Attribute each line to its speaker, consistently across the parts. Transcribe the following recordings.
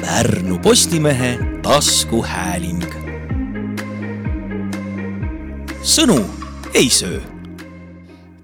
Speaker 1: Pärnu Postimehe taskuhääling. sõnu ei söö.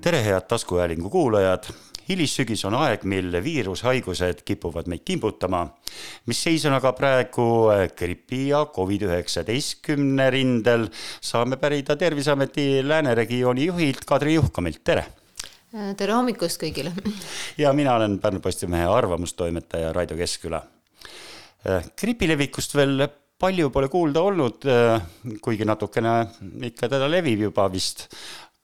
Speaker 2: tere, head taskuhäälingu kuulajad hilissügis on aeg, mil viirushaigused kipuvad meid kimbutama, mis seis on aga praegu gripi ja Covid-19 rindel, saame pärida Terviseameti lääneregiooni juhilt Kadri Juhkamilt, tere!
Speaker 3: tere hommikust kõigile!
Speaker 2: ja mina olen Pärnu Postimehe arvamustoimetaja Raido Keskküla. Gripi levikust veel palju pole kuulda olnud, kuigi natukene ikka teda levib juba vist,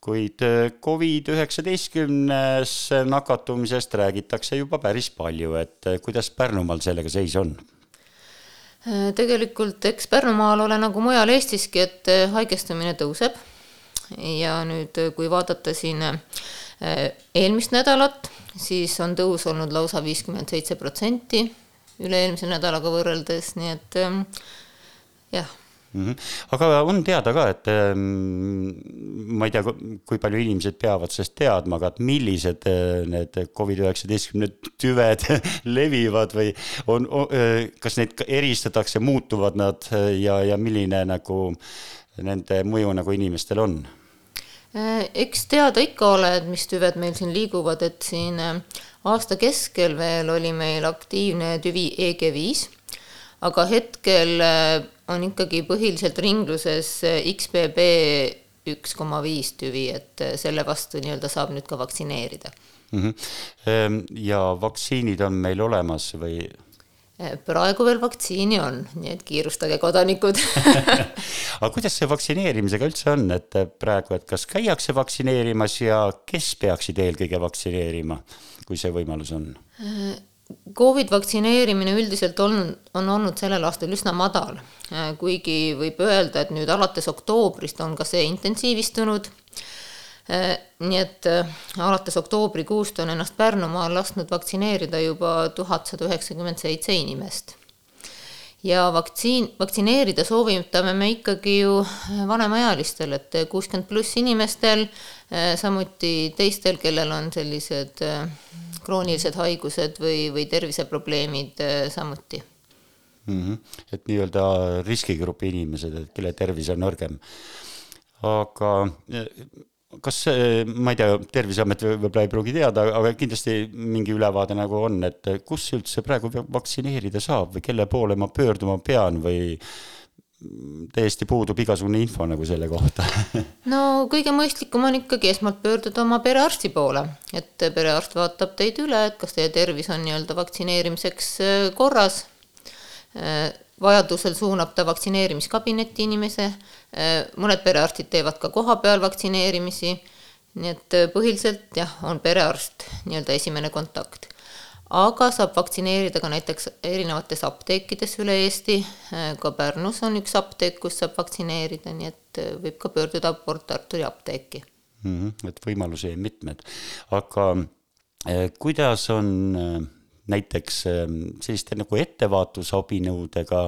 Speaker 2: kuid Covid-19-s nakatumisest räägitakse juba päris palju, et kuidas Pärnumaal sellega seis on?
Speaker 3: tegelikult eks Pärnumaal ole nagu mujal Eestiski, et haigestumine tõuseb. Ja nüüd, kui vaadata siin eelmist nädalat, siis on tõus olnud lausa viiskümmend seitse protsenti üle-eelmise nädalaga võrreldes, nii et jah
Speaker 2: mm. -hmm. aga on teada ka, et ma ei tea, kui palju inimesed peavad sellest teadma, aga et millised need Covid-19 tüved levivad või on, kas neid eristatakse, muutuvad nad ja, ja milline nagu nende mõju nagu inimestel on?
Speaker 3: Eks teada ikka ole, et mis tüved meil siin liiguvad, et siin aasta keskel veel oli meil aktiivne tüvi EG5, aga hetkel on ikkagi põhiliselt ringluses XBB üks koma viis tüvi, et selle vastu nii-öelda saab nüüd ka vaktsineerida
Speaker 2: mm. -hmm. ja vaktsiinid on meil olemas või?
Speaker 3: Praegu veel vaktsiini on, nii et kiirustage, kodanikud
Speaker 2: aga kuidas see vaktsineerimisega üldse on, et praegu, et kas käiakse vaktsineerimas ja kes peaksid eelkõige vaktsineerima, kui see võimalus on?
Speaker 3: Covid vaktsineerimine üldiselt on, on olnud sellel aastal üsna madal, kuigi võib öelda, et nüüd alates oktoobrist on ka see intensiivistunud. Nii et alates oktoobrikuust on ennast Pärnumaal lasknud vaktsineerida juba tuhat sada üheksakümmend seitse inimest. ja vaktsiin, vaktsineerida soovitame me ikkagi ju vanemaealistel, et kuuskümmend pluss inimestel, samuti teistel, kellel on sellised kroonilised haigused või, või terviseprobleemid samuti
Speaker 2: mm. -hmm. et nii-öelda riskigrupi inimesed, et kelle tervis on nõrgem. aga kas, ma ei tea, Terviseamet võib-olla ei pruugi teada, aga kindlasti mingi ülevaade nagu on, et kus üldse praegu vaktsineerida saab või kelle poole ma pöörduma pean või täiesti puudub igasugune info nagu selle kohta
Speaker 3: no kõige mõistlikum on ikkagi esmalt pöörduda oma perearsti poole, et perearst vaatab teid üle, et kas teie tervis on nii-öelda vaktsineerimiseks äh, korras. Äh, vajadusel suunab ta vaktsineerimiskabinetti inimese, äh, mõned perearstid teevad ka kohapeal vaktsineerimisi, nii et põhiliselt jah, on perearst nii-öelda esimene kontakt. Aga saab vaktsineerida ka näiteks erinevates apteekides üle Eesti, ka Pärnus on üks apteek, kus saab vaktsineerida, nii et võib ka pöörduda Port Arturi apteeki.
Speaker 2: Mm. -hmm, et võimalusi on mitmed, aga eh, kuidas on näiteks eh, selliste nagu ettevaatusabinõudega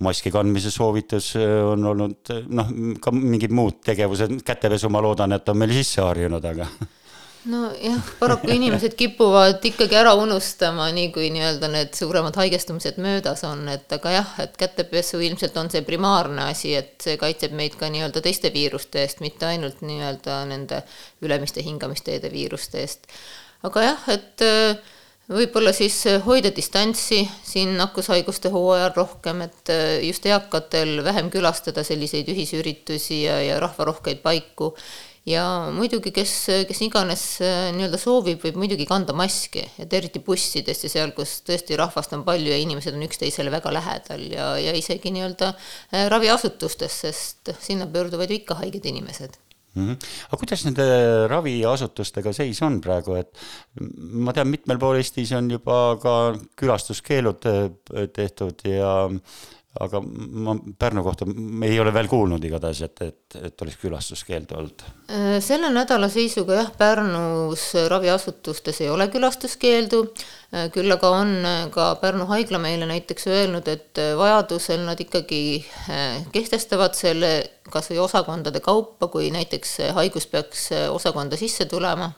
Speaker 2: maski kandmise soovitus on olnud noh, ka mingid muud tegevused, kätepesu ma loodan, et on meil sisse harjunud, aga
Speaker 3: nojah, paraku inimesed kipuvad ikkagi ära unustama, nii kui nii-öelda need suuremad haigestumised möödas on, et aga jah, et kätepesu ilmselt on see primaarne asi, et see kaitseb meid ka nii-öelda teiste viiruste eest, mitte ainult nii-öelda nende ülemiste hingamisteede viiruste eest. aga jah, et äh, võib-olla siis hoida distantsi. Siin nakkushaiguste hooajal rohkem, et äh, just eakatel vähem külastada selliseid ühisüritusi ja, ja rahvarohkeid paiku. Ja muidugi, kes, kes iganes äh, nii-öelda soovib, võib muidugi kanda maski, et eriti bussides ja seal, kus tõesti rahvast on palju ja inimesed on üksteisele väga lähedal ja, ja isegi nii-öelda raviasutustes, sest sinna pöörduvad ju ikka haiged inimesed
Speaker 2: Mm -hmm. aga kuidas nende raviasutustega seis on praegu, et ma tean, mitmel pool Eestis on juba ka külastuskeelud äh, tehtud ja aga ma Pärnu kohta ei ole veel kuulnud igatahes, et, et, et oleks külastuskeeld olnud.
Speaker 3: Äh, selle nädala seisuga jah, Pärnus raviasutustes ei ole külastuskeeldu, äh, küll aga on äh, ka Pärnu haigla meile näiteks öelnud, et vajadusel nad ikkagi kehtestavad selle kas või osakondade kaupa, kui näiteks haigus peaks osakonda sisse tulema,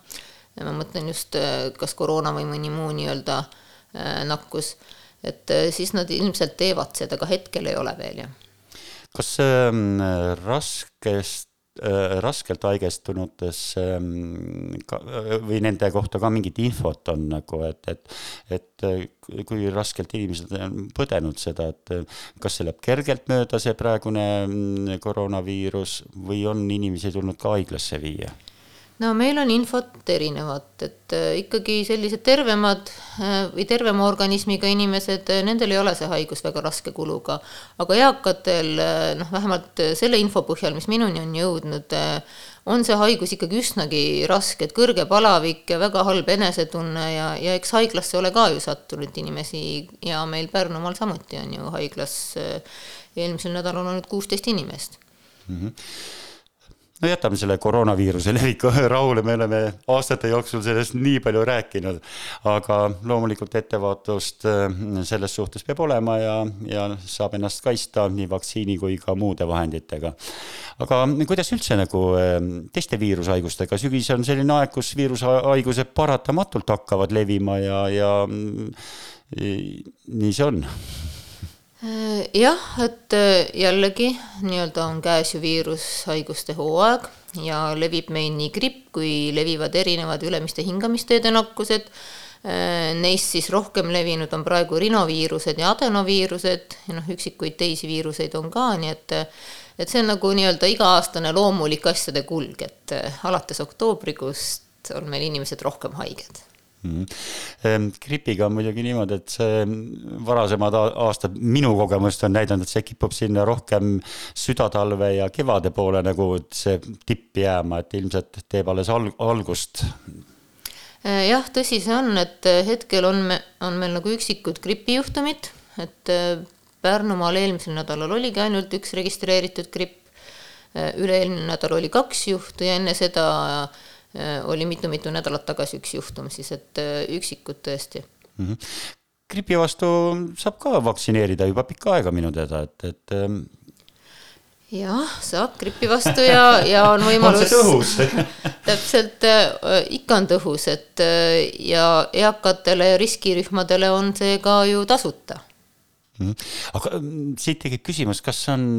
Speaker 3: ma mõtlen just kas koroona või mõni muu nii-öelda nakkus et äh, siis nad ilmselt teevad seda, aga hetkel ei ole veel, jah.
Speaker 2: kas ähm, raskest äh, raskelt haigestunutes ähm, ka, või nende kohta ka mingit infot on nagu, et, et, et äh, kui raskelt inimesed on põdenud seda, et kas see läheb kergelt mööda, see praegune mm, koroonaviirus, või on inimesi tulnud ka haiglasse viia?
Speaker 3: No meil on infot erinevat, et äh, ikkagi sellised tervemad äh, või tervema organismiga inimesed, äh, nendel ei ole see haigus väga raske kuluga. aga eakatel, noh, vähemalt selle info põhjal, mis minuni on jõudnud, on see haigus ikkagi üsnagi raske, et kõrge palavik ja väga halb enesetunne ja, ja eks haiglasse ole ka ju sattunud inimesi ja meil Pärnumaal samuti on ju haiglas eelmisel nädalal olnud kuusteist inimest mm. -hmm
Speaker 2: no jätame selle koroonaviiruse leviku rahule, me oleme aastate jooksul sellest nii palju rääkinud, aga loomulikult ettevaatust äh, selles suhtes peab olema ja, ja saab ennast kaitsta nii vaktsiini kui ka muude vahenditega. aga kuidas üldse nagu äh, teiste viirushaigustega, sügis on selline aeg, kus viirushaigused paratamatult hakkavad levima ja, ja mm, nii see on
Speaker 3: jah, et äh, jällegi nii-öelda on käes ju viirushaiguste hooaeg ja levib meil nii gripp kui levivad erinevad ülemiste hingamisteede nakkused. Äh, neist siis rohkem levinud on praegu rinoviirused ja adenoviirused ja noh, üksikuid teisi viiruseid on ka, nii et et see on nagu nii-öelda iga-aastane loomulik asjade kulg, et alates oktoobrikuust on meil inimesed rohkem haiged
Speaker 2: Mm -hmm. gripiga on muidugi niimoodi, et see varasemad aastad minu kogemust on näidanud, et see kipub sinna rohkem südatalve ja kevade poole nagu see tipp jääma, et ilmselt teeb alles alg-, algust.
Speaker 3: Äh, jah, tõsi see on, et äh, hetkel on me, on meil nagu üksikud gripijuhtumid, et äh, Pärnumaal eelmisel nädalal oligi ainult üks registreeritud gripp, üle-eelmine nädal oli kaks juhtu ja enne seda äh, oli mitu-mitu nädalat tagasi üks juhtum siis, et äh, üksikud tõesti mm.
Speaker 2: -hmm. gripi vastu saab ka vaktsineerida juba pikka aega minu teada, et, et ähm,
Speaker 3: jah, saab gripi vastu ja, ja on võimalus. täpselt äh,, ikka on tõhus, et äh, ja eakatele ja riskirühmadele on see ka ju tasuta
Speaker 2: mm. -hmm. aga mm, siit tekib küsimus, kas on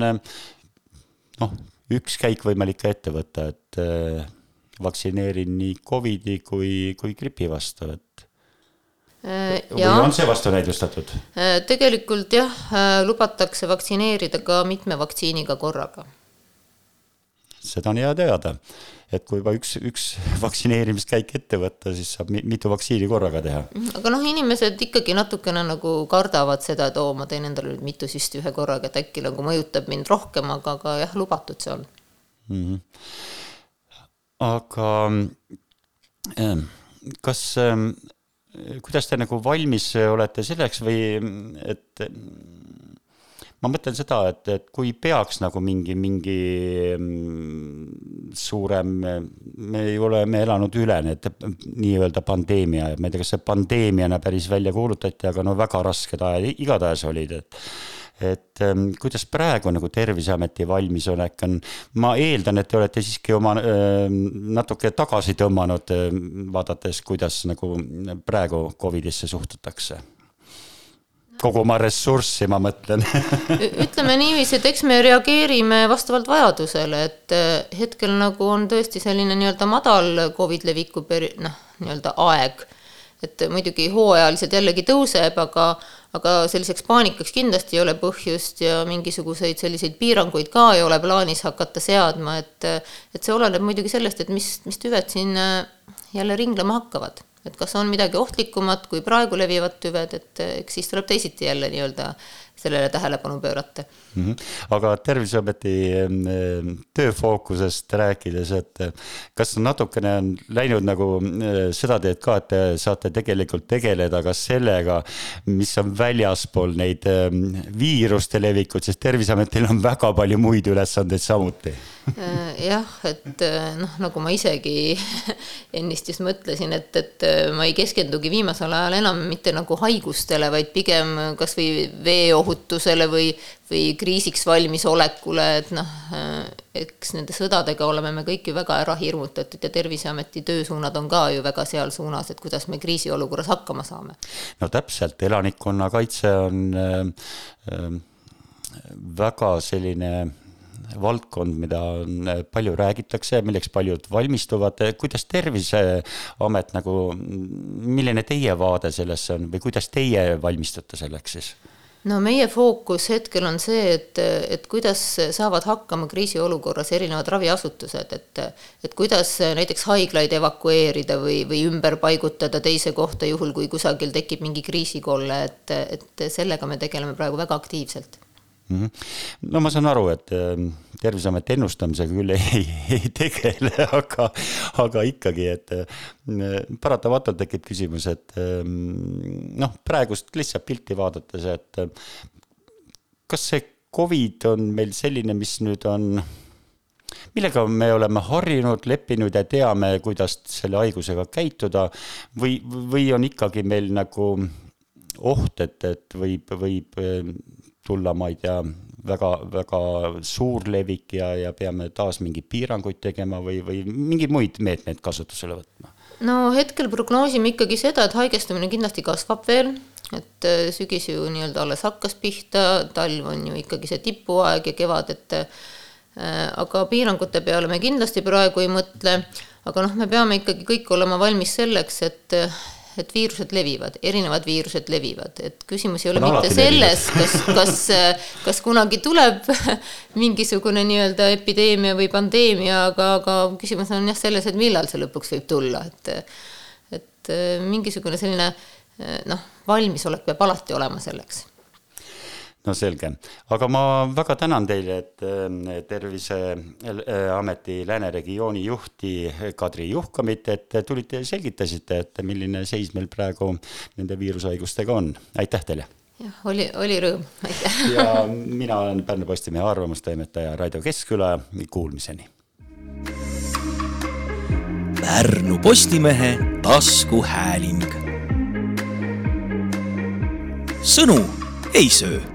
Speaker 2: noh, üks käik võimalik ka ette võtta, et äh, vaktsineerin nii Covidi kui, kui gripi vastu, et
Speaker 3: äh,
Speaker 2: või ja, on see vastunäidustatud?
Speaker 3: Äh, tegelikult jah, äh, lubatakse vaktsineerida ka mitme vaktsiiniga korraga.
Speaker 2: seda on hea teada, et kui juba üks, üks vaktsineerimiskäik ette võtta, siis saab mitu vaktsiini korraga teha.
Speaker 3: Mhm, aga noh, inimesed ikkagi natukene nagu kardavad seda, et oo, ma teen endale nüüd mitu süsti ühe korraga, et äkki nagu mõjutab mind rohkem, aga, aga jah, lubatud see on mm. -hmm
Speaker 2: aga ähm, kas, ähm, kuidas te nagu valmis olete selleks või et ma mõtlen seda, et, et kui peaks nagu mingi, mingi mm, suurem, me ei ole, me elanud üle need nii-öelda pandeemia ma ei tea, kas see pandeemiana päris välja kuulutati, aga no väga rasked ajad igatahes olid, et et ähm, kuidas praegu nagu Terviseameti valmisolek on, ma eeldan, et te olete siiski oma äh, natuke tagasi tõmmanud äh,, vaadates, kuidas nagu praegu Covidisse suhtutakse. Kogu oma ressurssi, ma mõtlen.
Speaker 3: Ütleme niiviisi, et eks me reageerime vastavalt vajadusele, et äh, hetkel nagu on tõesti selline nii-öelda madal Covid leviku peri-, noh, nii-öelda aeg. et muidugi hooajaliselt jällegi tõuseb, aga aga selliseks paanikaks kindlasti ei ole põhjust ja mingisuguseid selliseid piiranguid ka ei ole plaanis hakata seadma, et et see oleneb muidugi sellest, et mis, mis tüved siin äh, jälle ringlema hakkavad. et kas on midagi ohtlikumat kui praegu levivad tüved, et äh, eks siis tuleb teisiti jälle nii-öelda sellele tähelepanu pöörata
Speaker 2: mm. -hmm. aga Terviseameti tööfookusest rääkides, et kas natukene on läinud nagu seda teed ka, et te saate tegelikult tegeleda ka sellega, mis on väljaspool neid viiruste levikut, sest Terviseametil on väga palju muid ülesandeid samuti
Speaker 3: äh, jah, et äh, noh, nagu ma isegi ennist just mõtlesin, et, et ma ei keskendugi viimasel ajal enam mitte nagu haigustele, vaid pigem kasvõi veeohutuse ohutusele või, või kriisiks valmisolekule, et noh, eks nende sõdadega oleme me kõik ju väga ära hirmutatud ja Terviseameti töösuunad on ka ju väga seal suunas, et kuidas me kriisiolukorras hakkama saame.
Speaker 2: no täpselt, elanikkonnakaitse on äh, äh, väga selline valdkond, mida on, palju räägitakse, milleks paljud valmistuvad, kuidas Terviseamet nagu, milline teie vaade sellesse on või kuidas teie valmistute selleks siis?
Speaker 3: No meie fookus hetkel on see, et, et kuidas saavad hakkama kriisiolukorras erinevad raviasutused, et et kuidas näiteks haiglaid evakueerida või, või ümber paigutada teise kohta, juhul kui kusagil tekib mingi kriisikolle, et, et sellega me tegeleme praegu väga aktiivselt.
Speaker 2: No ma saan aru, et ähm, Terviseamet ennustamisega küll ei, ei tegele, aga, aga ikkagi, et äh, paratamatult tekib küsimus, et ähm, noh, praegust lihtsalt pilti vaadates, et kas see Covid on meil selline, mis nüüd on millega me oleme harjunud, leppinud ja teame, kuidas selle haigusega käituda või, või on ikkagi meil nagu oht, et, et võib, võib tulla, ma ei tea, väga, väga suur levik ja, ja peame taas mingeid piiranguid tegema või, või mingeid muid meetmeid kasutusele võtma?
Speaker 3: no hetkel prognoosime ikkagi seda, et haigestumine kindlasti kasvab veel, et äh, sügis ju nii-öelda alles hakkas pihta, talv on ju ikkagi see tipuaeg ja kevad, et äh, aga piirangute peale me kindlasti praegu ei mõtle, aga noh, me peame ikkagi kõik olema valmis selleks, et et viirused levivad, erinevad viirused levivad, et küsimus ei ole mitte selles, kas, kas, kas kunagi tuleb mingisugune nii-öelda epideemia või pandeemia, aga, aga küsimus on jah selles, et millal see lõpuks võib tulla, et et mingisugune selline noh, valmisolek peab alati olema selleks
Speaker 2: no selge, aga ma väga tänan teile, et äh, Terviseameti Lääne regiooni juhti Kadri Juhkamit, et tulite ja selgitasite, et milline seis meil praegu nende viirushaigustega on. aitäh teile!
Speaker 3: jah, oli, oli rõõm, aitäh!
Speaker 2: ja mina olen Pärnu Postimehe arvamustoimetaja Raido Keskküla, kuulmiseni!
Speaker 1: Pärnu Postimehe taskuhääling sõnu ei söö